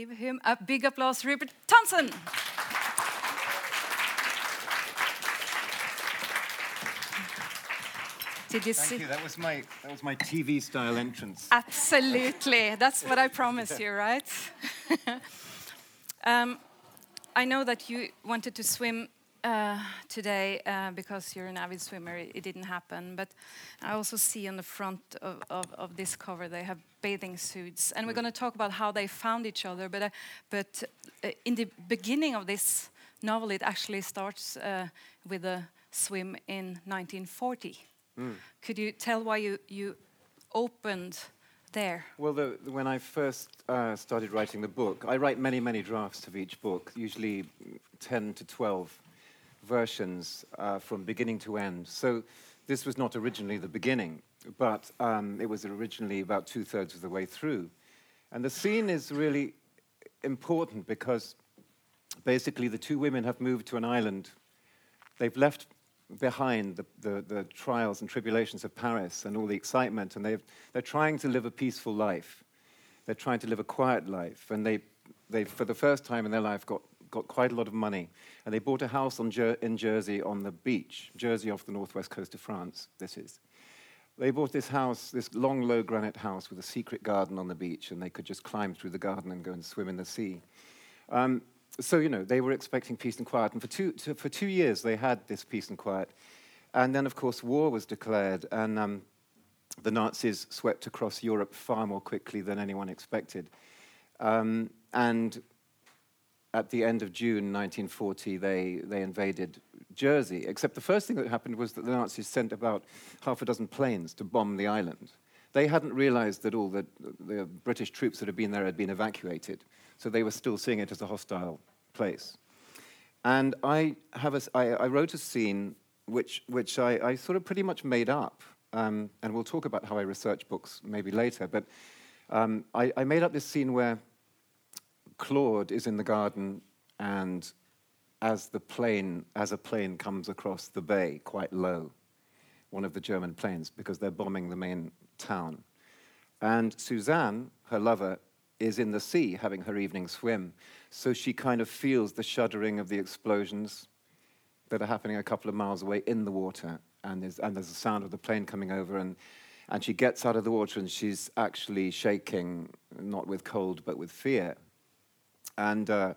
give him a big applause, Rupert Thomson. Did you Thank see? you. That was my that was my TV style entrance. Absolutely, that's what I promised you, right? um, I know that you wanted to swim uh, today uh, because you're an avid swimmer. It, it, didn't happen, but I also see on the front of, of, of this cover they have bathing suits, and we're going to talk about how they found each other. But uh, but uh, in the beginning of this novel, it actually starts uh, with a swim in 1940. Mm. Could you tell why you, you opened there? Well, the, when I first uh, started writing the book, I write many, many drafts of each book, usually 10 to 12 versions uh, from beginning to end. So this was not originally the beginning, but um, it was originally about two thirds of the way through. And the scene is really important because basically the two women have moved to an island. They've left behind the, the, the, trials and tribulations of Paris and all the excitement, and they've, they're trying to live a peaceful life. They're trying to live a quiet life, and they, they for the first time in their life, got, got quite a lot of money. And they bought a house Jer- in Jersey on the beach, Jersey off the northwest coast of France, this is. They bought this house, this long, low granite house with a secret garden on the beach, and they could just climb through the garden and go and swim in the sea. Um, so, you know, they were expecting peace and quiet. And for two, to, for two years, they had this peace and quiet. And then, of course, war was declared, and um, the Nazis swept across Europe far more quickly than anyone expected. Um, and at the end of June 1940, they, they invaded Jersey. Except the first thing that happened was that the Nazis sent about half a dozen planes to bomb the island. They hadn't realized that all the, the British troops that had been there had been evacuated, so they were still seeing it as a hostile place. And I, have a, I, I wrote a scene which, which I, I, sort of pretty much made up, um, and we'll talk about how I research books maybe later, but um, I, I made up this scene where Claude is in the garden and as the plane, as a plane comes across the bay quite low, one of the German planes, because they're bombing the main town. And Suzanne, her lover, is in the sea having her evening swim. So she kind of feels the shuddering of the explosions that are happening a couple of miles away in the water. And there's, and there's a sound of the plane coming over. And, and she gets out of the water and she's actually shaking, not with cold, but with fear. And uh,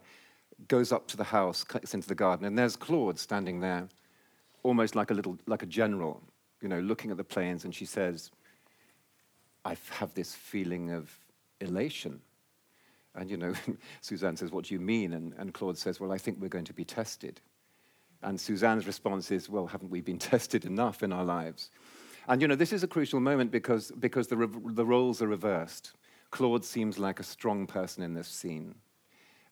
goes up to the house, clicks into the garden. And there's Claude standing there, almost like a little, like a general, you know, looking at the planes. And she says, I have this feeling of elation. And, you know, Suzanne says, What do you mean? And, and Claude says, Well, I think we're going to be tested. And Suzanne's response is, Well, haven't we been tested enough in our lives? And, you know, this is a crucial moment because, because the, the roles are reversed. Claude seems like a strong person in this scene.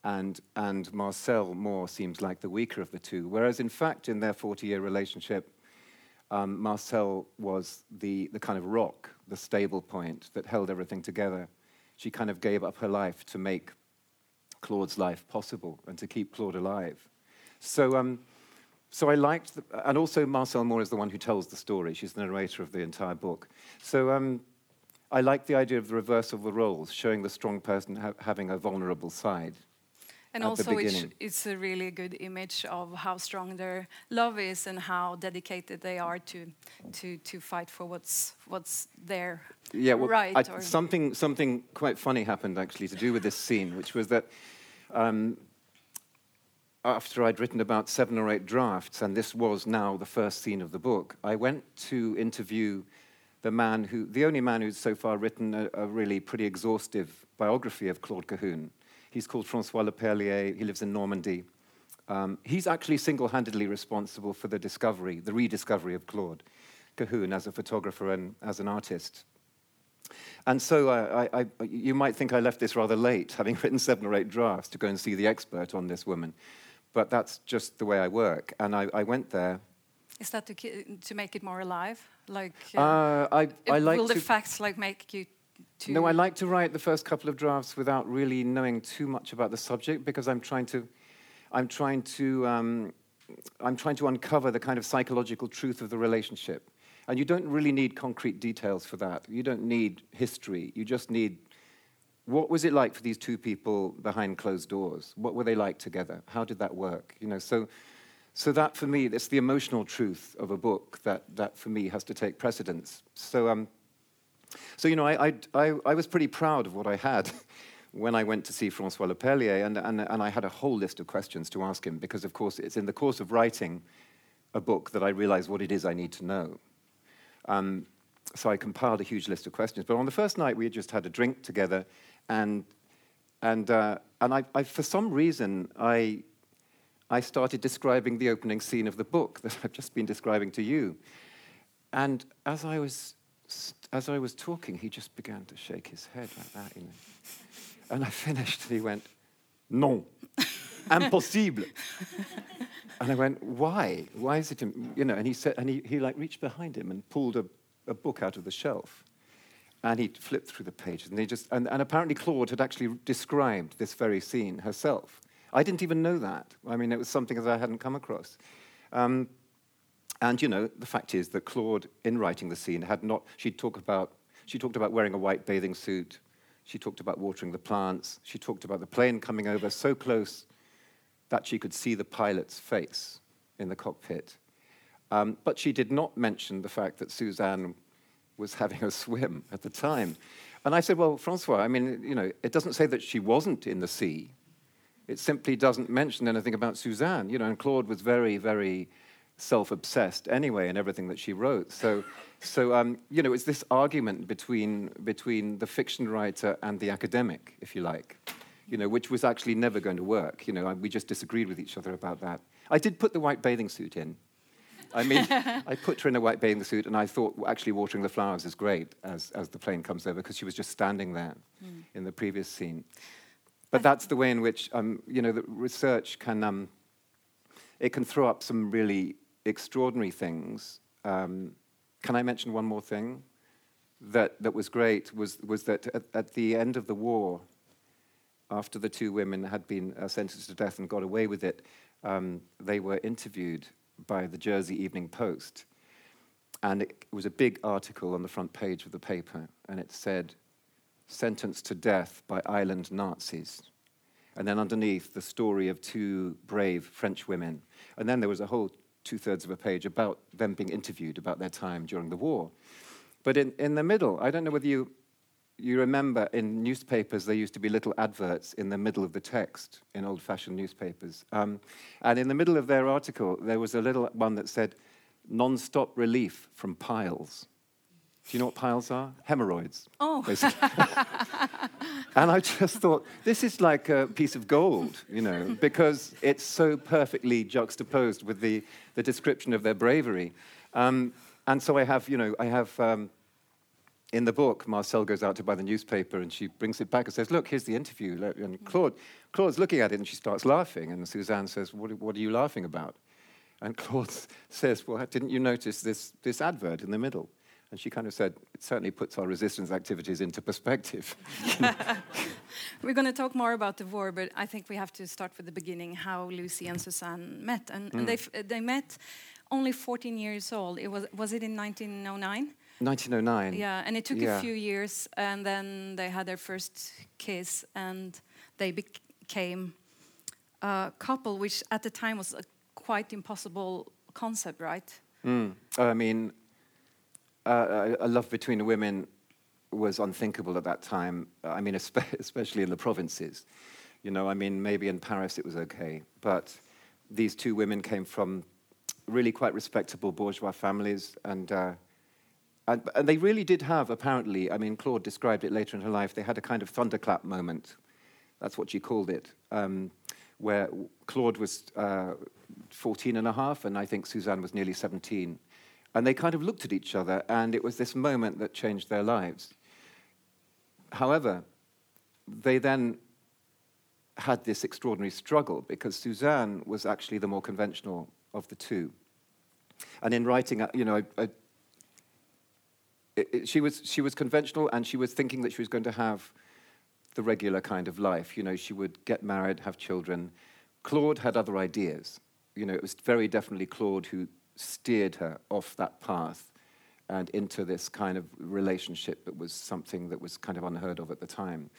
And, and Marcel Moore seems like the weaker of the two. Whereas, in fact, in their 40 year relationship, um, Marcel was the, the kind of rock, the stable point that held everything together. She kind of gave up her life to make Claude's life possible and to keep Claude alive. So, um, so I liked, the, and also Marcel Moore is the one who tells the story. She's the narrator of the entire book. So um, I like the idea of the reverse of the roles, showing the strong person ha- having a vulnerable side. And also, it's, it's, a really good image of how strong their love is and how dedicated they are to to to fight for what's what's their yeah, well, right. I, something something quite funny happened actually to do with this scene, which was that. Um, after I'd written about seven or eight drafts, and this was now the first scene of the book, I went to interview the man who, the only man who's so far written a, a really pretty exhaustive biography of Claude Cahun. He's called Francois Leperlier. He lives in Normandy. Um, he's actually single handedly responsible for the discovery, the rediscovery of Claude Cahun as a photographer and as an artist. And so I, I, I, you might think I left this rather late, having written seven or eight drafts, to go and see the expert on this woman. But that's just the way I work. And I, went there. Is that to, to make it more alive? Like, uh, uh, I, I like will to, the facts like make you to no, I like to write the first couple of drafts without really knowing too much about the subject because I'm trying to, I'm trying to, um, I'm trying to uncover the kind of psychological truth of the relationship. And you don't really need concrete details for that. You don't need history. You just need what was it like for these two people behind closed doors? What were they like together? How did that work? You know, so, so that for me, it's the emotional truth of a book that, that for me has to take precedence. So, um, so you know, I, I, I, I was pretty proud of what I had when I went to see Francois Leperlier, and, and, and I had a whole list of questions to ask him, because of course it's in the course of writing a book that I realized what it is I need to know. Um, so I compiled a huge list of questions. But on the first night, we had just had a drink together, and and uh, and I, I, for some reason, I I started describing the opening scene of the book that I've just been describing to you. And as I was as I was talking, he just began to shake his head like that, you know. And I finished, and he went, "Non, impossible." and I went, "Why? Why is it?" You know, and he said, and he, he like reached behind him and pulled a, a book out of the shelf, and he flipped through the pages, and he just, and, and apparently Claude had actually described this very scene herself. I didn't even know that. I mean, it was something that I hadn't come across. Um, and you know, the fact is that Claude, in writing the scene, had not. She talked about she talked about wearing a white bathing suit she talked about watering the plants. She talked about the plane coming over so close that she could see the pilot's face in the cockpit. Um, but she did not mention the fact that Suzanne was having a swim at the time. And I said, Well, Francois, I mean, you know, it doesn't say that she wasn't in the sea. It simply doesn't mention anything about Suzanne, you know, and Claude was very, very self obsessed anyway in everything that she wrote. So so, um, you know, it's this argument between, between the fiction writer and the academic, if you like, you know, which was actually never going to work. You know, we just disagreed with each other about that. I did put the white bathing suit in. I mean, I put her in a white bathing suit, and I thought well, actually watering the flowers is great as, as the plane comes over because she was just standing there mm. in the previous scene. But that's the way in which, um, you know, the research can, um, it can throw up some really extraordinary things um, can I mention one more thing? That, that was great was, was that at, at the end of the war, after the two women had been uh, sentenced to death and got away with it, um, they were interviewed by the Jersey Evening Post. And it, was a big article on the front page of the paper, and it said, Sentenced to death by island Nazis. And then underneath, the story of two brave French women. And then there was a whole two thirds of a page about them being interviewed about their time during the war. But in, in the middle, I don't know whether you, you remember in newspapers, there used to be little adverts in the middle of the text in old fashioned newspapers. Um, and in the middle of their article, there was a little one that said, non stop relief from piles. Do you know what piles are? Hemorrhoids. Oh. and I just thought, this is like a piece of gold, you know, because it's so perfectly juxtaposed with the, the description of their bravery. Um, and so I have, you know, I have um, in the book, Marcel goes out to buy the newspaper and she brings it back and says, Look, here's the interview. And Claude, Claude's looking at it and she starts laughing. And Suzanne says, What, what are you laughing about? And Claude says, Well, didn't you notice this, this advert in the middle? And she kind of said, it certainly puts our resistance activities into perspective. We're going to talk more about the war, but I think we have to start with the beginning how Lucy and Suzanne met. And, mm. and they, they met only 14 years old. It was, was it in 1909? 1909. Yeah, and it took yeah. a few years, and then they had their first kiss, and they became a couple, which at the time was a quite impossible concept, right? Mm. I mean, uh, a love between women was unthinkable at that time. I mean, especially in the provinces. You know, I mean, maybe in Paris it was okay, but these two women came from really quite respectable bourgeois families, and, uh, and, and they really did have, apparently, I mean, Claude described it later in her life, they had a kind of thunderclap moment. That's what she called it, um, where Claude was uh, 14 and a half, and I think Suzanne was nearly 17 and they kind of looked at each other, and it was this moment that changed their lives. However, they then had this extraordinary struggle because Suzanne was actually the more conventional of the two. And in writing, uh, you know, a, a, it, it, she, was, she was conventional and she was thinking that she was going to have the regular kind of life. You know, she would get married, have children. Claude had other ideas. You know, it was very definitely Claude who steered her off that path and into this kind of relationship that was something that was kind of unheard of at the time.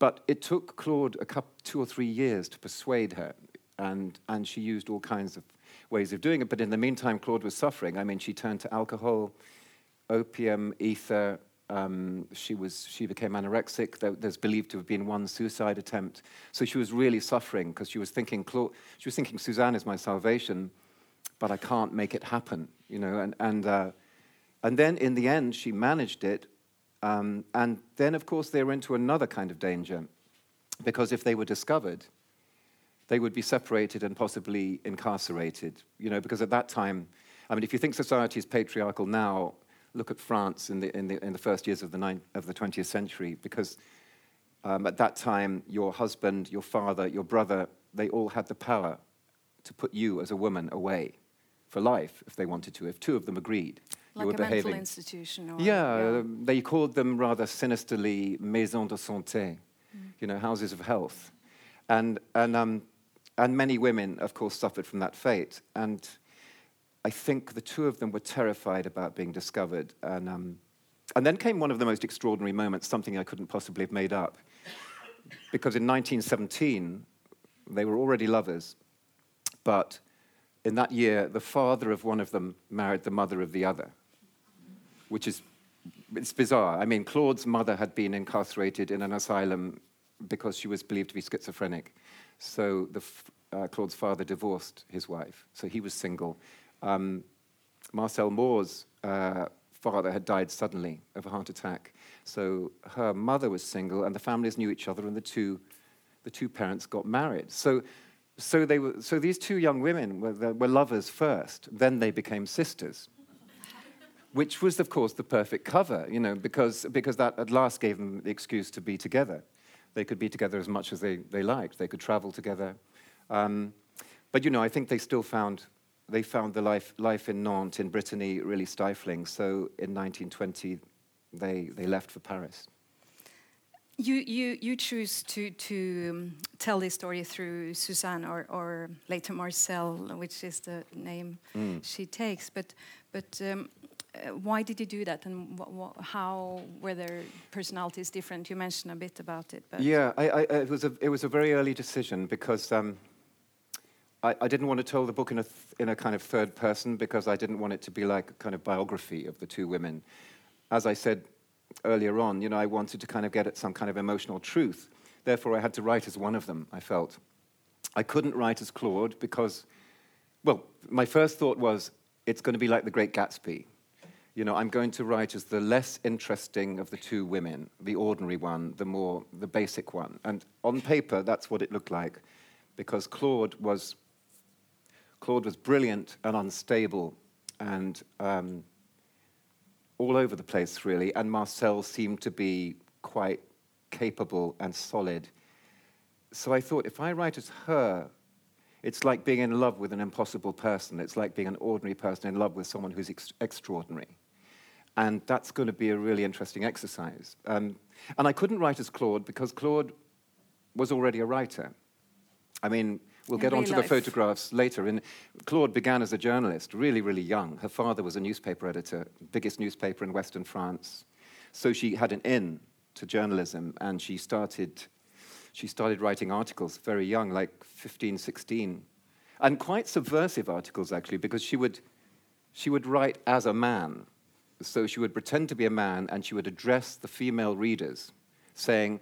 But it took Claude a couple, two or three years to persuade her, and, and she used all kinds of ways of doing it. But in the meantime, Claude was suffering. I mean, she turned to alcohol, opium, ether. Um, she, was, she became anorexic. There, there's believed to have been one suicide attempt. So she was really suffering because she was thinking, Claude, she was thinking, Suzanne is my salvation, but I can't make it happen, you know. And, and, uh, and then in the end, she managed it. Um, and then, of course, they were into another kind of danger because if they were discovered, they would be separated and possibly incarcerated, you know, because at that time, I mean, if you think society is patriarchal now, look at France in the, in the, in the first years of the, ninth, of the 20th century, because um, at that time, your husband, your father, your brother, they all had the power to put you as a woman away for life if they wanted to, if two of them agreed. Like you were a behaving. mental institution. Or, Yeah, um, they called them rather sinisterly maisons de santé, Mm. you know, houses of health. And, and, um, and many women, of course, suffered from that fate. And I think the two of them were terrified about being discovered. And, um, and then came one of the most extraordinary moments, something I couldn't possibly have made up. Because in 1917, they were already lovers, but in that year, the father of one of them married the mother of the other, which is it's bizarre. I mean, Claude's mother had been incarcerated in an asylum because she was believed to be schizophrenic. So the, uh, Claude's father divorced his wife, so he was single. Um, Marcel Moore's uh, father had died suddenly of a heart attack, so her mother was single, and the families knew each other, and the two, the two parents got married. So, so, they were, so these two young women were, were lovers first, then they became sisters which was, of course, the perfect cover, you know, because, because that at last gave them the excuse to be together. They could be together as much as they, they liked. They could travel together. Um, but, you know, I think they still found, they found the life, life in Nantes, in Brittany, really stifling. So in 1920, they, they left for Paris. You, you, you choose to, to um, tell this story through Suzanne or, or later Marcel, which is the name Mm. she takes. But, but um, uh, why did you do that and how were their personalities different? You mentioned a bit about it. But Yeah, I, I, it, was a, it was a very early decision because um, I, I didn't want to tell the book in a, th- in a kind of third person because I didn't want it to be like a kind of biography of the two women. As I said earlier on, you know, I wanted to kind of get at some kind of emotional truth. Therefore, I had to write as one of them, I felt. I couldn't write as Claude because, well, my first thought was it's going to be like The Great Gatsby. You know, I'm going to write as the less interesting of the two women, the ordinary one, the more, the basic one. And on paper, that's what it looked like, because Claude was, Claude was brilliant and unstable and um, all over the place, really. And Marcel seemed to be quite capable and solid. So I thought, if I write as her, it's like being in love with an impossible person. It's like being an ordinary person in love with someone who's ex- extraordinary. And that's going to be a really interesting exercise. Um, and I couldn't write as Claude because Claude was already a writer. I mean, we'll In get onto the photographs later. And Claude began as a journalist, really, really young. Her father was a newspaper editor, biggest newspaper in Western France. So she had an in to journalism, and she started, she started writing articles very young, like 15, 16, and quite subversive articles, actually, because she would, she would write as a man. So she would pretend to be a man, and she would address the female readers, saying,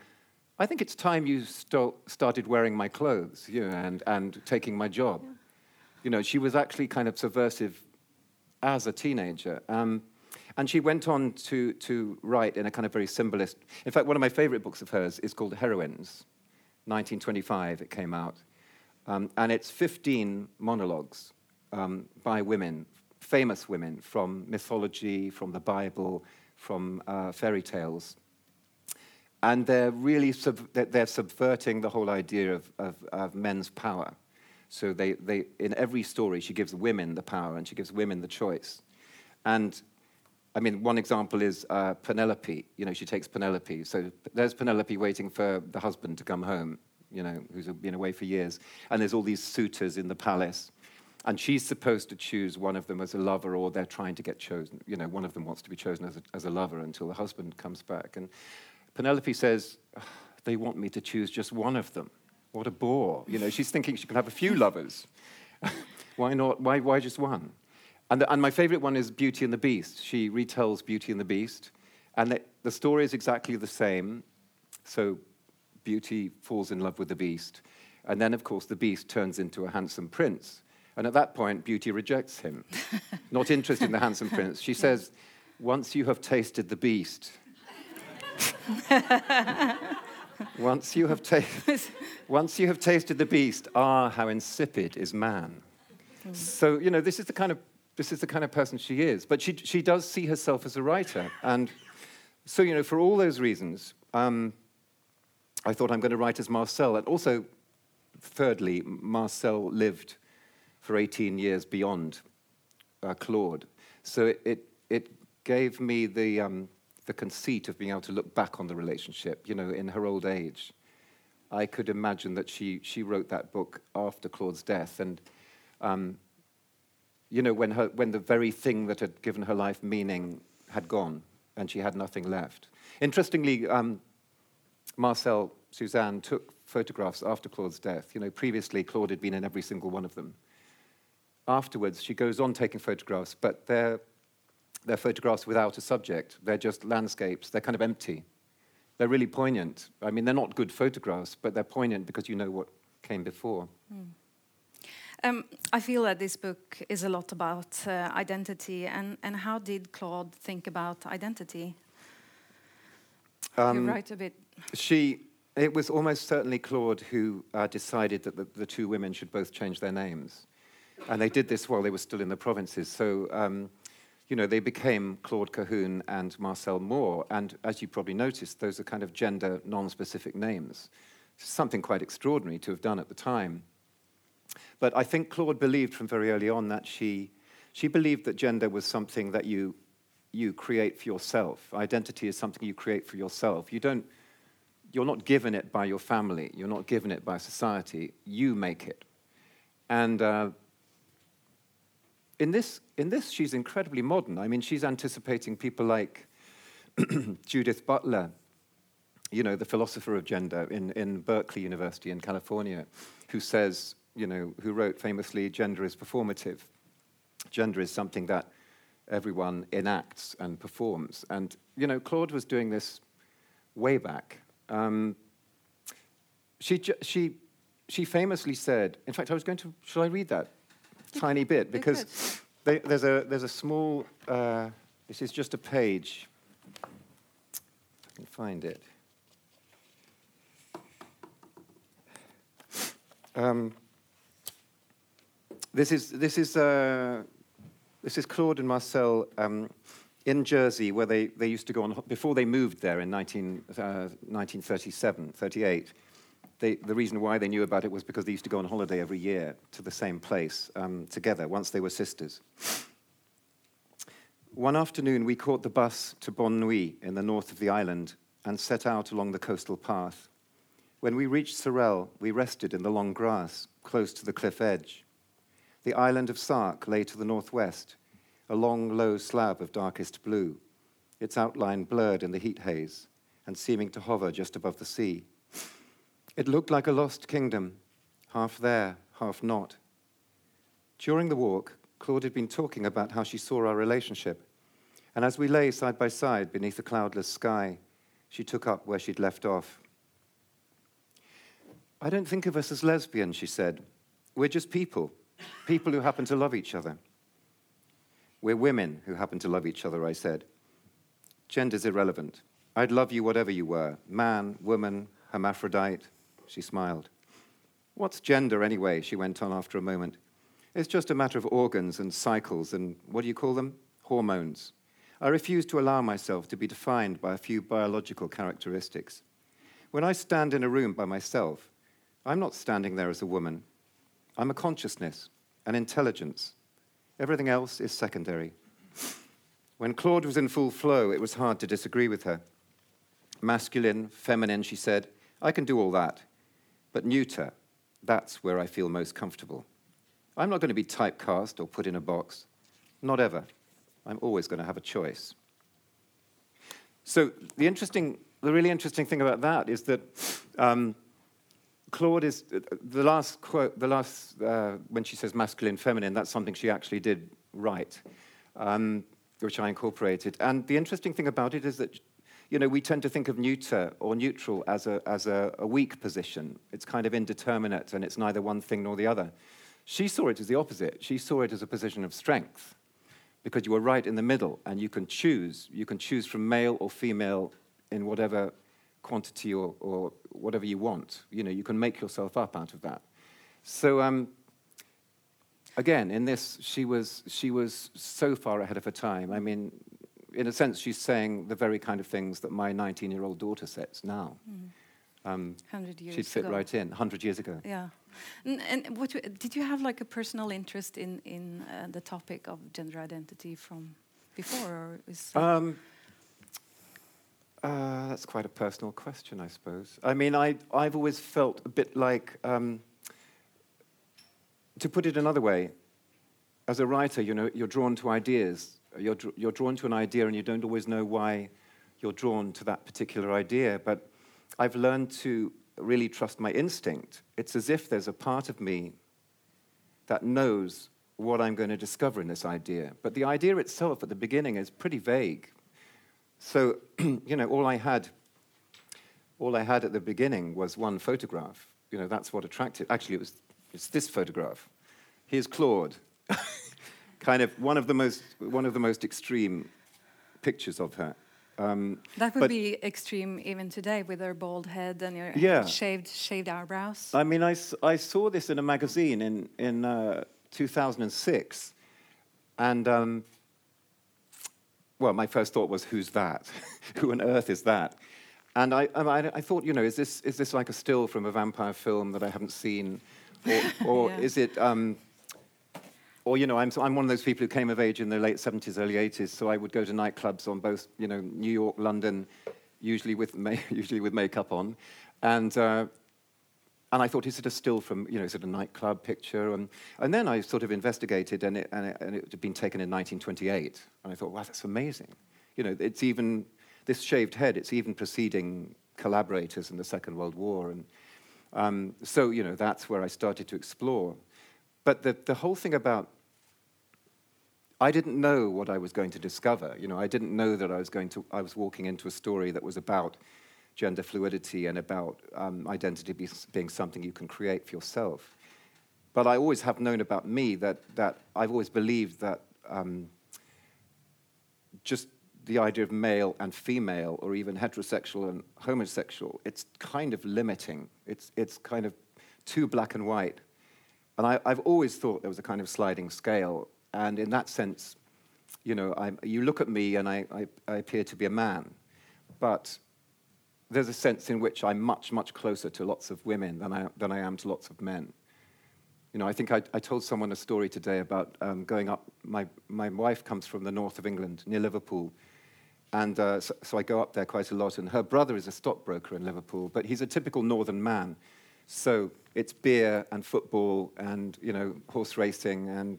I think it's time you started wearing my clothes you know, and, and taking my job. You know, she was actually kind of subversive as a teenager. Um, and she went on to, to write in a kind of very symbolist. In fact, one of my favorite books of hers is called Heroines, 1925, it came out. Um, and it's 15 monologues um, by women, famous women from mythology, from the Bible, from uh, fairy tales and they're really sub- they're- subverting the whole idea of, of, of men's power. So they, they, in every story, she gives women the power and she gives women the choice. And I mean, one example is uh, Penelope. You know, she takes Penelope. So there's Penelope waiting for the husband to come home, you know, who's been away for years. And there's all these suitors in the palace. And she's supposed to choose one of them as a lover, or they're trying to get chosen. You know, one of them wants to be chosen as a, as a lover until the husband comes back. And Penelope says, they want me to choose just one of them. What a bore. You know, she's thinking she can have a few lovers. why not? Why, why just one? And, the, and my favorite one is Beauty and the Beast. She retells Beauty and the Beast. And the, the story is exactly the same. So Beauty falls in love with the Beast. And then, of course, the Beast turns into a handsome prince. And at that point, Beauty rejects him, not interested in the handsome prince. She says, Once you have tasted the Beast, once, you have ta- once you have tasted the Beast, ah, how insipid is man. So, you know, this is the kind of this is the kind of person she is. But she, she does see herself as a writer. And so, you know, for all those reasons, um, I thought I'm going to write as Marcel. And also, thirdly, Marcel lived for 18 years beyond uh, Claude. So it, it, it, gave me the, um, the conceit of being able to look back on the relationship, you know, in her old age. I could imagine that she, she wrote that book after Claude's death. And um, you know, when, her, when the very thing that had given her life meaning had gone and she had nothing left. Interestingly, um, Marcel Suzanne took photographs after Claude's death. You know, previously Claude had been in every single one of them. Afterwards, she goes on taking photographs, but they're, they're photographs without a subject. They're just landscapes. They're kind of empty. They're really poignant. I mean, they're not good photographs, but they're poignant because you know what came before. Mm. Um, I feel that this book is a lot about uh, identity, and, and how did Claude think about identity? Um, you write a bit. She, it was almost certainly Claude who uh, decided that the, the, two women should both change their names, and they did this while they were still in the provinces. So, um, you know, they became Claude Cahun and Marcel Moore, and as you probably noticed, those are kind of gender non-specific names. Something quite extraordinary to have done at the time. But I think Claude believed from very early on that she, she believed that gender was something that you, you create for yourself. Identity is something you create for yourself. You don't, you're not given it by your family, you're not given it by society, you make it. And uh, in, this, in this, she's incredibly modern. I mean, she's anticipating people like Judith Butler, you know, the philosopher of gender in, in Berkeley University in California, who says you know, who wrote famously, Gender is performative. Gender is something that everyone enacts and performs. And, you know, Claude was doing this way back. Um, she, she, she famously said, in fact, I was going to, shall I read that tiny bit? Because they, there's, a, there's a small, uh, this is just a page. I can find it. Um, this is, this is, uh, this is Claude and Marcel um, in Jersey, where they, they used to go on, before they moved there in 19, uh, 1937, 38. They, the reason why they knew about it was because they used to go on holiday every year to the same place um, together once they were sisters. One afternoon, we caught the bus to Bonne Nuit in the north of the island and set out along the coastal path. When we reached Sorel, we rested in the long grass close to the cliff edge. The island of Sark lay to the northwest, a long, low slab of darkest blue, its outline blurred in the heat haze and seeming to hover just above the sea. It looked like a lost kingdom, half there, half not. During the walk, Claude had been talking about how she saw our relationship, and as we lay side by side beneath a cloudless sky, she took up where she'd left off. I don't think of us as lesbians, she said. We're just people people who happen to love each other. We're women who happen to love each other, I said. Gender's irrelevant. I'd love you whatever you were man, woman, hermaphrodite. She smiled. What's gender anyway? She went on after a moment. It's just a matter of organs and cycles and what do you call them? Hormones. I refuse to allow myself to be defined by a few biological characteristics. When I stand in a room by myself, I'm not standing there as a woman. I'm a consciousness, an intelligence. Everything else is secondary. When Claude was in full flow, it was hard to disagree with her. Masculine, feminine, she said, I can do all that. But neuter, that's where I feel most comfortable. I'm not going to be typecast or put in a box. Not ever. I'm always going to have a choice. So the interesting the really interesting thing about that is that um, Claude is the last quote, the last uh, when she says masculine, feminine. That's something she actually did write, um, which I incorporated. And the interesting thing about it is that. You know, we tend to think of neuter or neutral as a, as a, a weak position. It's kind of indeterminate and it's neither one thing nor the other. She saw it as the opposite. She saw it as a position of strength because you are right in the middle and you can choose. You can choose from male or female in whatever quantity or, or whatever you want. You know, you can make yourself up out of that. So um, again, in this, she was, she was so far ahead of her time. I mean, in a sense, she's saying the very kind of things that my 19-year-old daughter says now. Mm. Um, 100 years she'd fit ago. right in, 100 years ago. Yeah. And, and what did you have like a personal interest in in uh, the topic of gender identity from before, or is Um, uh, that's quite a personal question, I suppose. I mean, I, I've always felt a bit like, um, to put it another way, as a writer, you know, you're drawn to ideas. You're, you're drawn to an idea and you don't always know why you're drawn to that particular idea. But I've learned to really trust my instinct. It's as if there's a part of me that knows what I'm going to discover in this idea. But the idea itself at the beginning is pretty vague. So, you know, all I had, all I had at the beginning was one photograph. You know, that's what attracted. Actually, it was it's this photograph. Here's Claude, kind of one of the most one of the most extreme pictures of her. Um, that would be extreme even today with her bald head and your Yeah. shaved shaved eyebrows. I mean, I, I saw this in a magazine in, in uh, 2006. And, um, well, my first thought was, who's that? Who on earth is that? And I, I, I thought, you know, is this, is this like a still from a vampire film that I haven't seen? Or, or Yeah. is it, um, or, you know, I'm, I'm one of those people who came of age in the late 70s, early 80s, so I would go to nightclubs on both, you know, New York, London, usually with, usually with makeup on. And, uh, and I thought, is it a still from, you know, is it a nightclub picture? And, and then I sort of investigated, and it, and, it, and it had been taken in 1928. And I thought, wow, that's amazing. You know, it's even, this shaved head, it's even preceding collaborators in the Second World War. And um, so, you know, that's where I started to explore. But the, the whole thing about, I didn't know what I was going to discover. You know, I didn't know that I was going to, I was walking into a story that was about gender fluidity and about um, identity be, being something you can create for yourself. But I always have known about me that, that I've always believed that um, just the idea of male and female, or even heterosexual and homosexual, it's kind of limiting. It's, it's kind of too black and white. And I, I've always thought there was a kind of sliding scale. And in that sense, you know, I, you look at me and I, I, I appear to be a man. But there's a sense in which I'm much, much closer to lots of women than I, than I am to lots of men. You know, I think I, I told someone a story today about um, going up. My, my wife comes from the north of England, near Liverpool. And uh, so, so I go up there quite a lot. And her brother is a stockbroker in Liverpool, but he's a typical northern man. So it's beer and football and, you know, horse racing and,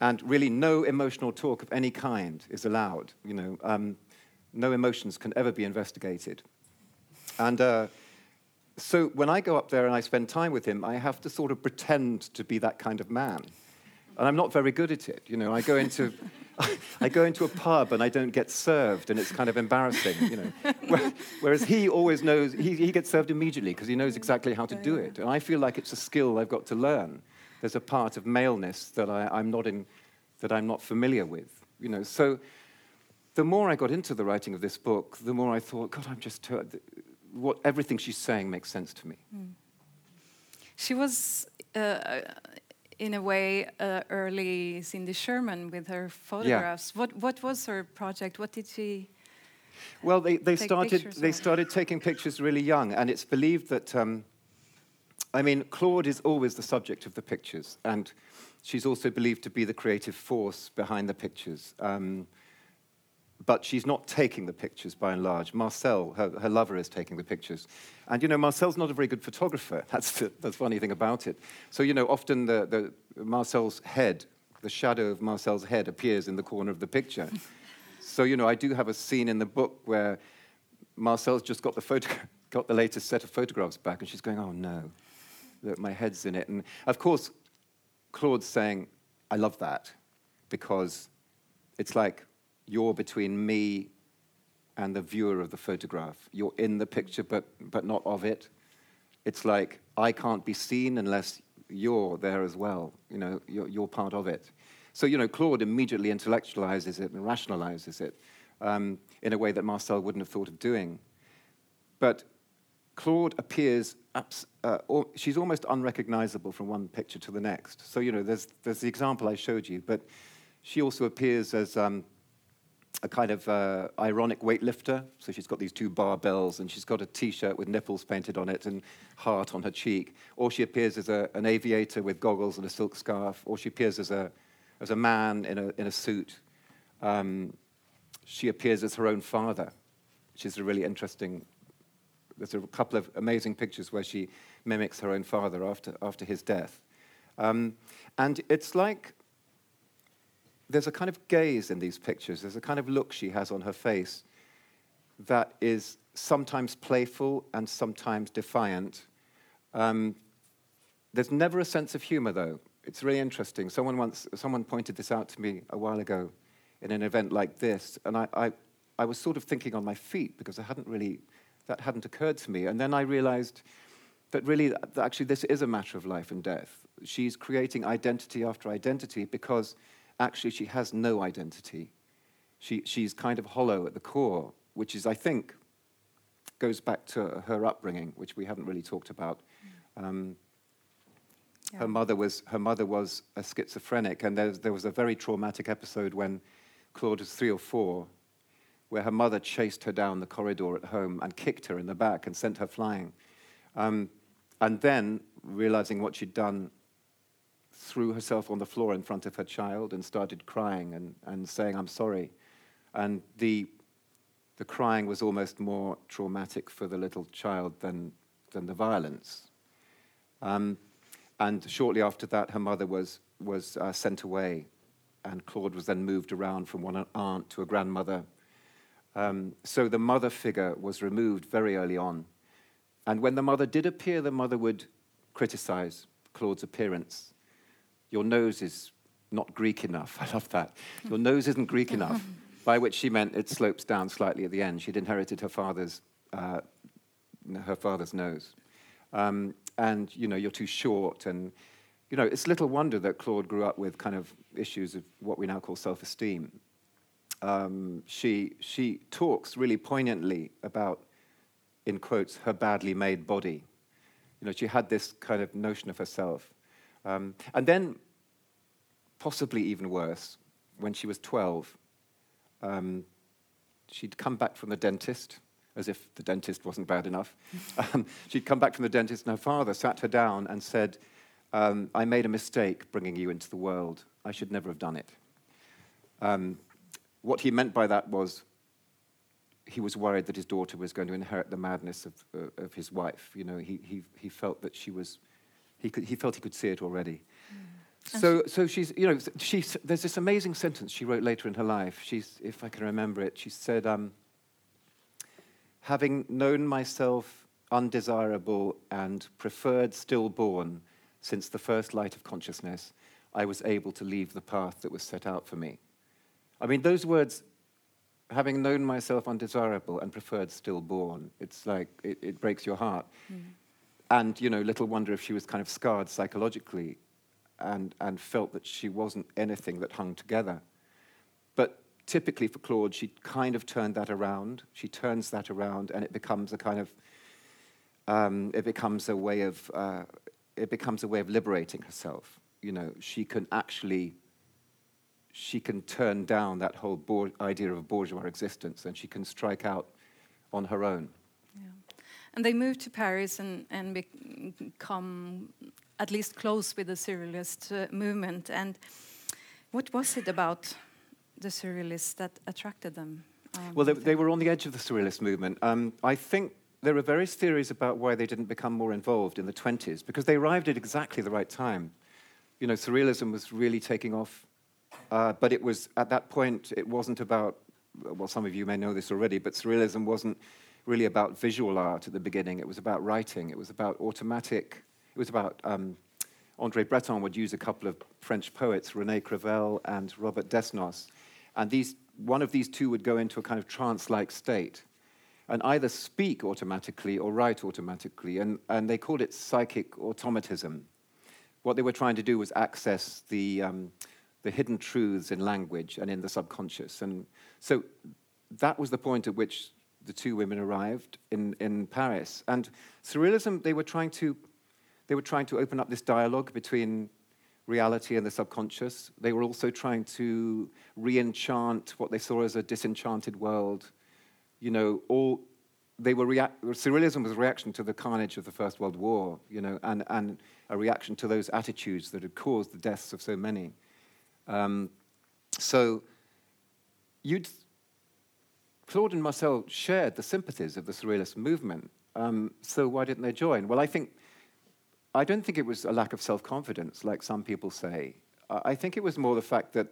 and really no emotional talk of any kind is allowed. You know, um, no emotions can ever be investigated. And uh, so when I go up there and I spend time with him, I have to sort of pretend to be that kind of man. And I'm not very good at it. You know, I go into, I go into a pub and I don't get served, and it's kind of embarrassing. You know, whereas he always knows he, he gets served immediately because he knows exactly how to do it. And I feel like it's a skill I've got to learn. There's a part of maleness that I, I'm not in, that I'm not familiar with. You know, so the more I got into the writing of this book, the more I thought, God, I'm just what everything she's saying makes sense to me. She was, uh, in a way, uh, early Cindy Sherman with her photographs. Yeah. What what was her project? What did she? Well, they, they started they started taking pictures really young, and it's believed that. Um, I mean, Claude is always the subject of the pictures, and she's also believed to be the creative force behind the pictures. Um, but she's not taking the pictures by and large. Marcel, her, her lover, is taking the pictures. And, you know, Marcel's not a very good photographer. That's the, the funny thing about it. So, you know, often the, the Marcel's head, the shadow of Marcel's head appears in the corner of the picture. so, you know, I do have a scene in the book where Marcel's just got the, photo- got the latest set of photographs back, and she's going, oh no, look, my head's in it. And of course, Claude's saying, I love that, because it's like you're between me and the viewer of the photograph. You're in the picture, but, but not of it. It's like I can't be seen unless you're there as well. You know, you're, you're part of it. So, you know, Claude immediately intellectualizes it and rationalizes it um, in a way that Marcel wouldn't have thought of doing. But Claude appears, abs- uh, or, she's almost unrecognizable from one picture to the next. So, you know, there's, there's the example I showed you, but she also appears as um, a kind of uh, ironic weightlifter. So she's got these two barbells and she's got a t shirt with nipples painted on it and heart on her cheek. Or she appears as a, an aviator with goggles and a silk scarf. Or she appears as a, as a man in a, in a suit. Um, she appears as her own father, which is a really interesting. There's a couple of amazing pictures where she mimics her own father after, after his death. Um, and it's like there's a kind of gaze in these pictures, there's a kind of look she has on her face that is sometimes playful and sometimes defiant. Um, there's never a sense of humor, though. It's really interesting. Someone once, someone pointed this out to me a while ago in an event like this, and I, I, I was sort of thinking on my feet because I hadn't really, that hadn't occurred to me. And then I realized that really, actually, this is a matter of life and death. She's creating identity after identity because actually she has no identity. She, she's kind of hollow at the core, which is, I think, goes back to her upbringing, which we haven't really talked about. Um, yeah. Her mother was her mother was a schizophrenic, and there, there was a very traumatic episode when Claude was three or four, where her mother chased her down the corridor at home and kicked her in the back and sent her flying. Um, and then, realizing what she'd done, threw herself on the floor in front of her child and started crying and, and saying, I'm sorry. And the, the crying was almost more traumatic for the little child than, than the violence. Um, and shortly after that, her mother was, was uh, sent away, and Claude was then moved around from one aunt to a grandmother. Um, so the mother figure was removed very early on. And when the mother did appear, the mother would criticize Claude's appearance your nose is not Greek enough. I love that. Your nose isn't Greek enough, by which she meant it slopes down slightly at the end. She'd inherited her father's, uh, her father's nose. Um, and, you know, you're too short. And, you know, it's little wonder that Claude grew up with kind of issues of what we now call self esteem. Um, she, she talks really poignantly about, in quotes, her badly made body. You know, she had this kind of notion of herself. Um, and then, possibly even worse, when she was 12, um, she'd come back from the dentist, as if the dentist wasn't bad enough. um, she'd come back from the dentist, and her father sat her down and said, um, I made a mistake bringing you into the world. I should never have done it. Um, what he meant by that was he was worried that his daughter was going to inherit the madness of, uh, of his wife. You know, he, he, he felt that she was he, could, he felt he could see it already. Mm. So, so she's, you know, she's, there's this amazing sentence she wrote later in her life. She's, if I can remember it, she said, um, having known myself undesirable and preferred stillborn since the first light of consciousness, I was able to leave the path that was set out for me. I mean, those words, having known myself undesirable and preferred stillborn, it's like, it, it breaks your heart. Mm. And, you know, little wonder if she was kind of scarred psychologically and, and felt that she wasn't anything that hung together. But typically for Claude, she kind of turned that around. She turns that around, and it becomes a kind of, um, it becomes a way of, uh, it becomes a way of liberating herself. You know, she can actually, she can turn down that whole bour- idea of a bourgeois existence, and she can strike out on her own. And they moved to Paris and, and become at least close with the Surrealist uh, movement. And what was it about the Surrealists that attracted them? Um, well, they, they, were on the edge of the Surrealist movement. Um, I think there are various theories about why they didn't become more involved in the 20s, because they arrived at exactly the right time. You know, Surrealism was really taking off, uh, but it was, at that point, it wasn't about, well, some of you may know this already, but Surrealism wasn't really about visual art at the beginning. It was about writing. It was about automatic. It was about um, Andre Breton would use a couple of French poets, René Crevel and Robert Desnos, and these, one of these two would go into a kind of trance-like state and either speak automatically or write automatically, and, and they called it psychic automatism. What they were trying to do was access the, um, the hidden truths in language and in the subconscious. And so that was the point at which the two women arrived in, in Paris. And surrealism, they were trying to they were trying to open up this dialogue between reality and the subconscious. They were also trying to re-enchant what they saw as a disenchanted world. You know, all they were surrealism was a reaction to the carnage of the First World War, you know, and, and a reaction to those attitudes that had caused the deaths of so many. Um, so you'd Claude and Marcel shared the sympathies of the surrealist movement. Um, so why didn't they join? Well, I think I don't think it was a lack of self confidence, like some people say. I think it was more the fact that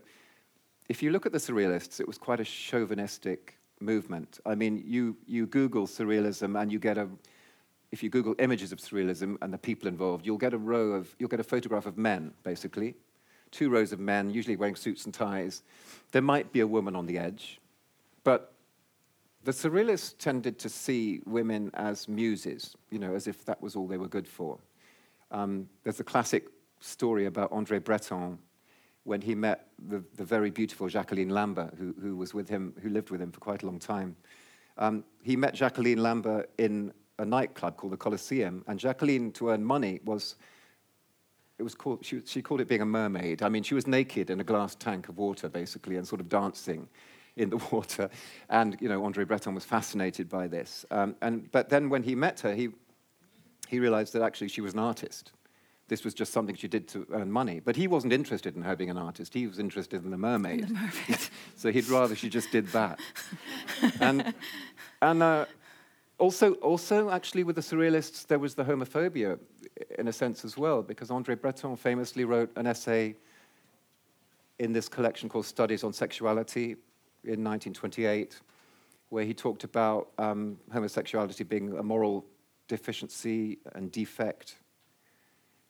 if you look at the surrealists, it was quite a chauvinistic movement. I mean, you, you Google surrealism and you get a, if you Google images of surrealism and the people involved, you'll get a row of, you'll get a photograph of men, basically. Two rows of men, usually wearing suits and ties. There might be a woman on the edge, but the surrealists tended to see women as muses, you know, as if that was all they were good for. Um, there's a classic story about Andre Breton when he met the, the very beautiful Jacqueline Lamba, who, who, was with him, who lived with him for quite a long time. Um, he met Jacqueline Lamba in a nightclub called the Colosseum, and Jacqueline, to earn money, was it was called she, she called it being a mermaid. I mean, she was naked in a glass tank of water, basically, and sort of dancing in the water. And you know, Andre Breton was fascinated by this. Um, and but then when he met her, he he realized that actually she was an artist. This was just something she did to earn money. But he wasn't interested in her being an artist. He was interested in the mermaid. The mermaid. so he'd rather she just did that. and and uh, also, also, actually, with the surrealists, there was the homophobia in a sense as well, because Andre Breton famously wrote an essay in this collection called Studies on Sexuality in 1928, where he talked about um, homosexuality being a moral deficiency and defect,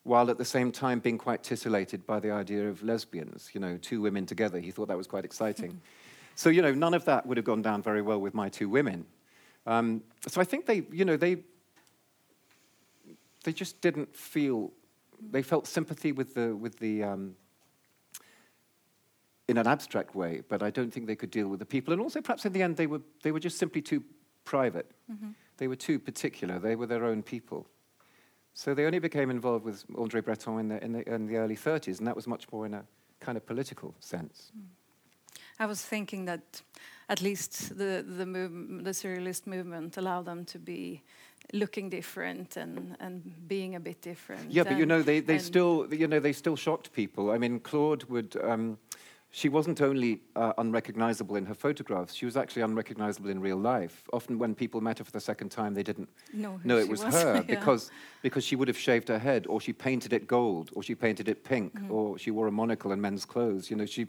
while at the same time being quite titillated by the idea of lesbians, you know, two women together. He thought that was quite exciting. So, you know, none of that would have gone down very well with my two women. Um, so I think they, you know, they, they just didn't feel, they felt sympathy with the, with the, um, in an abstract way, but I don't think they could deal with the people. And also, perhaps in the end, they were, they were just simply too private. Mm-hmm. They were too particular. They were their own people. So they only became involved with Andre Breton in the, in the, in the early 30s, and that was much more in a kind of political sense. Mm. I was thinking that at least the, the, move, the surrealist movement allowed them to be looking different and, and being a bit different. Yeah, but you know, they, they still, you know, they still shocked people. I mean, Claude would, um, she wasn't only uh, unrecognizable in her photographs, she was actually unrecognizable in real life. Often when people met her for the second time, they didn't know, know it was, was her yeah. because, because she would have shaved her head, or she painted it gold, or she painted it pink, mm-hmm. or she wore a monocle and men's clothes. You know, she,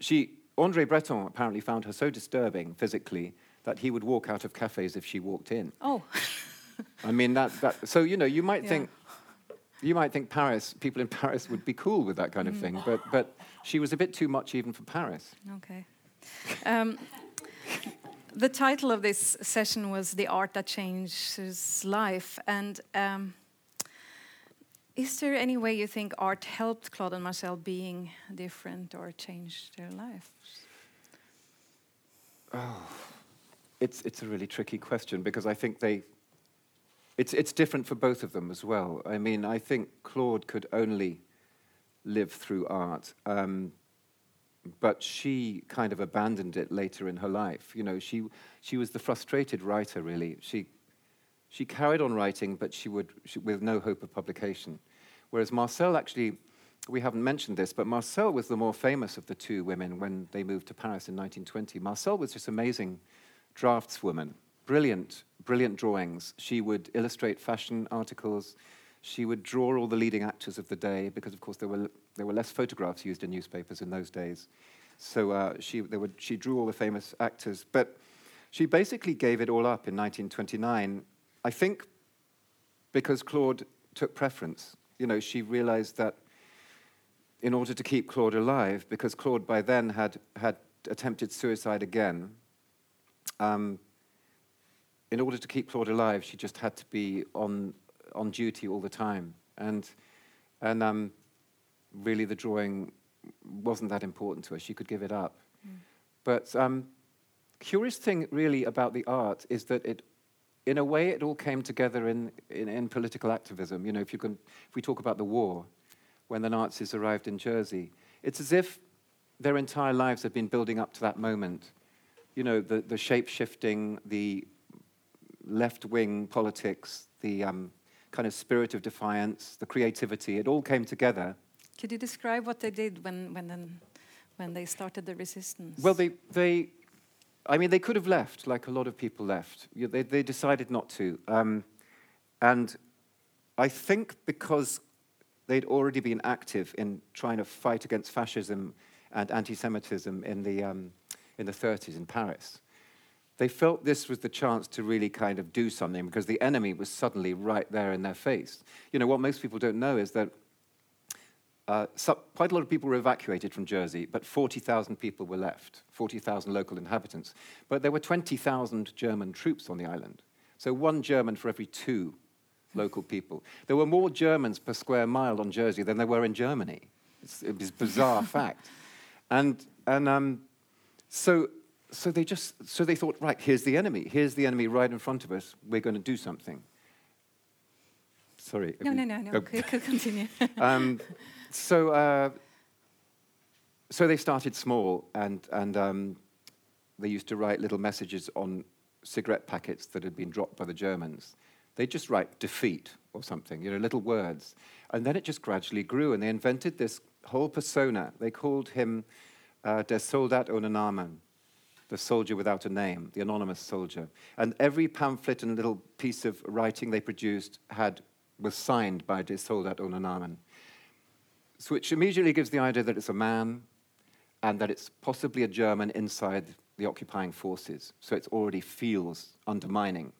she, Andre Breton apparently found her so disturbing physically that he would walk out of cafes if she walked in. Oh. I mean, that, that, so, you know, you might yeah. think, you might think Paris, people in Paris would be cool with that kind of mm. thing, but, but she was a bit too much even for Paris. Okay. Um, the title of this session was The Art That Changes Life. And um, is there any way you think art helped Claude and Marcel being different or changed their lives? Oh, it's, it's a really tricky question because I think they it's, it's different for both of them as well. I mean, I think Claude could only live through art, um, but she kind of abandoned it later in her life. You know, she, she was the frustrated writer, really. She, she carried on writing, but she would, she, with no hope of publication. Whereas Marcel actually, we haven't mentioned this, but Marcel was the more famous of the two women when they moved to Paris in 1920. Marcel was this amazing draftswoman, brilliant brilliant drawings. She would illustrate fashion articles. She would draw all the leading actors of the day because, of course, there were, there were less photographs used in newspapers in those days. So uh, she, would, she drew all the famous actors. But she basically gave it all up in 1929. I think because Claude took preference. You know, she realized that in order to keep Claude alive, because Claude by then had, had attempted suicide again, um, in order to keep Claude alive, she just had to be on, on duty all the time. And, and um, really, the drawing wasn't that important to her. She could give it up. Mm. But um, curious thing, really, about the art is that it, in a way, it all came together in, in, in political activism. You know, if, you can, if we talk about the war, when the Nazis arrived in Jersey, it's as if their entire lives have been building up to that moment. You know, the, the shape shifting, the left wing politics, the um, kind of spirit of defiance, the creativity, it all came together. Could you describe what they did when, when, when they started the resistance? Well, they, they, I mean, they could have left, like a lot of people left. They, they decided not to. Um, and I think because they'd already been active in trying to fight against fascism and anti Semitism in, the, um, in the 30s in Paris. They felt this was the chance to really kind of do something because the enemy was suddenly right there in their face. You know, what most people don't know is that uh, so quite a lot of people were evacuated from Jersey, but 40,000 people were left, 40,000 local inhabitants. But there were 20,000 German troops on the island. So one German for every two local people. There were more Germans per square mile on Jersey than there were in Germany. It's, it was a bizarre fact. And, and um, so, so, they just, so they thought, right, here's the enemy. Here's the enemy right in front of us. We're going to do something. Sorry. No, no, no, no. Okay, continue. um, so, uh, so they started small, and, and um, they used to write little messages on cigarette packets that had been dropped by the Germans. They'd just write defeat or something, you know, little words. And then it just gradually grew, and they invented this whole persona. They called him uh, Der Soldat ohne Namen, the soldier without a name, the anonymous soldier. And every pamphlet and little piece of writing they produced had, was signed by Der Soldat ohne Namen which immediately gives the idea that it's a man and that it's possibly a German inside the occupying forces. So it already feels undermining.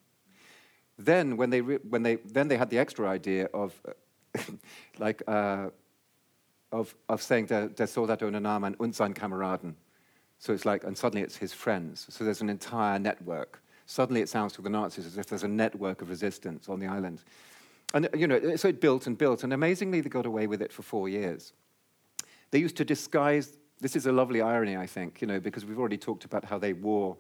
Then, when they, when they, then they had the extra idea of, like, uh, of, of saying der, der Soldat ohne Namen und sein Kameraden. So it's like, and suddenly it's his friends. So there's an entire network. Suddenly it sounds to the Nazis as if there's a network of resistance on the island. And, you know, so it built and built, and amazingly, they got away with it for four years. They used to disguise, this is a lovely irony, I think, you know, because we've already talked about how they wore,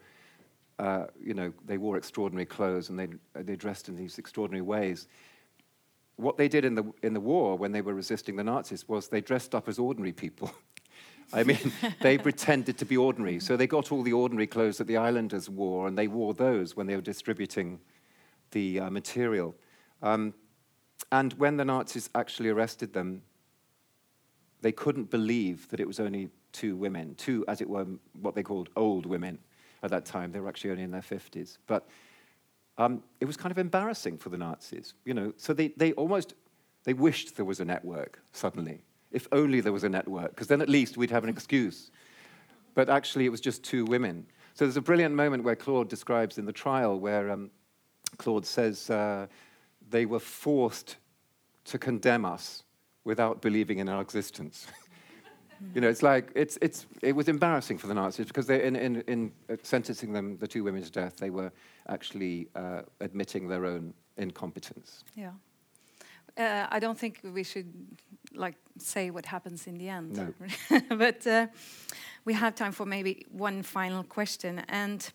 uh, you know, they wore extraordinary clothes and they, they dressed in these extraordinary ways. What they did in the, in the war when they were resisting the Nazis was they dressed up as ordinary people. I mean, they pretended to be ordinary. So they got all the ordinary clothes that the islanders wore, and they wore those when they were distributing the uh, material. Um, and when the Nazis actually arrested them, they couldn't believe that it was only two women, two, as it were, what they called old women at that time. They were actually only in their 50s. But um, it was kind of embarrassing for the Nazis, you know. So they, they almost, they wished there was a network suddenly. If only there was a network, because then at least we'd have an excuse. But actually, it was just two women. So there's a brilliant moment where Claude describes in the trial where um, Claude says, uh, they were forced to condemn us without believing in our existence. you know, it's like, it's, it's, it was embarrassing for the Nazis because they, in, in, in sentencing them, the two women to death, they were actually uh, admitting their own incompetence. Yeah. Uh, I don't think we should like say what happens in the end. No. but uh, we have time for maybe one final question, and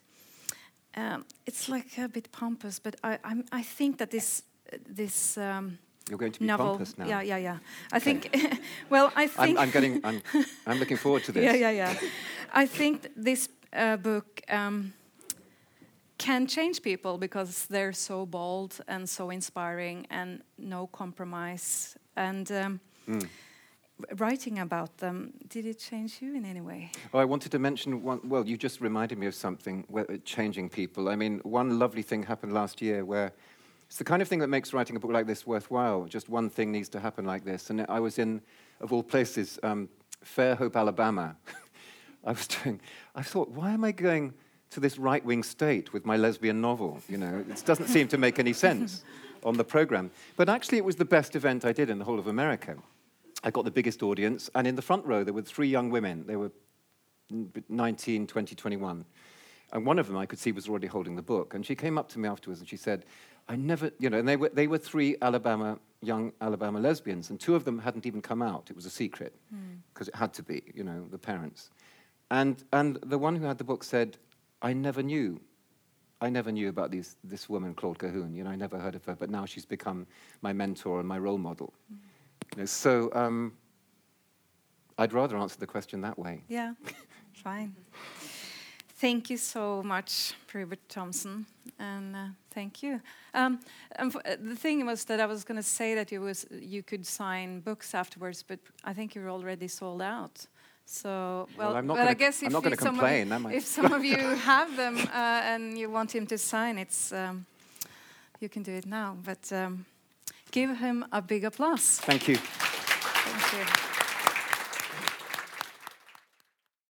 um, it's like a bit pompous, but I, I'm, I think that this this um, You're going to be novel. pompous now. Yeah, yeah, yeah. I think. well, I think. I'm, I'm getting. I'm, I'm, looking forward to this. yeah, yeah, yeah. I think this uh, book um, can change people because they're so bold and so inspiring and no compromise and. Um, mm. Writing about them, did it change you in any way? Oh, I wanted to mention one. Well, you just reminded me of something changing people. I mean, one lovely thing happened last year where it's the kind of thing that makes writing a book like this worthwhile. Just one thing needs to happen like this. And I was in, of all places, um, Fairhope, Alabama. I was doing, I thought, why am I going to this right wing state with my lesbian novel. You know, it doesn't seem to make any sense on the program. But actually, it was the best event I did in the whole of America. I got the biggest audience, and in the front row, there were three young women. They were 19, 20, 21. And one of them I could see was already holding the book. And she came up to me afterwards and she said, I never, you know, and they were, they were three Alabama, young Alabama lesbians, and two of them hadn't even come out. It was a secret, because mm. it had to be, you know, the parents. And, and the one who had the book said, I never knew. I never knew about these, this woman, Claude Cahun. You know, I never heard of her, but now she's become my mentor and my role model. Mm. You know, so um, I'd rather answer the question that way. Yeah, fine. Thank you so much, Rupert Thomson, and uh, thank you. Um, the thing was that I was going to say that you was you could sign books afterwards, but I think you're already sold out. So well, well but gonna, I guess if, if, some of, if some of you have them uh, and you want him to sign, it's um, you can do it now. But um, give him a big applause. Thank you. Thank you.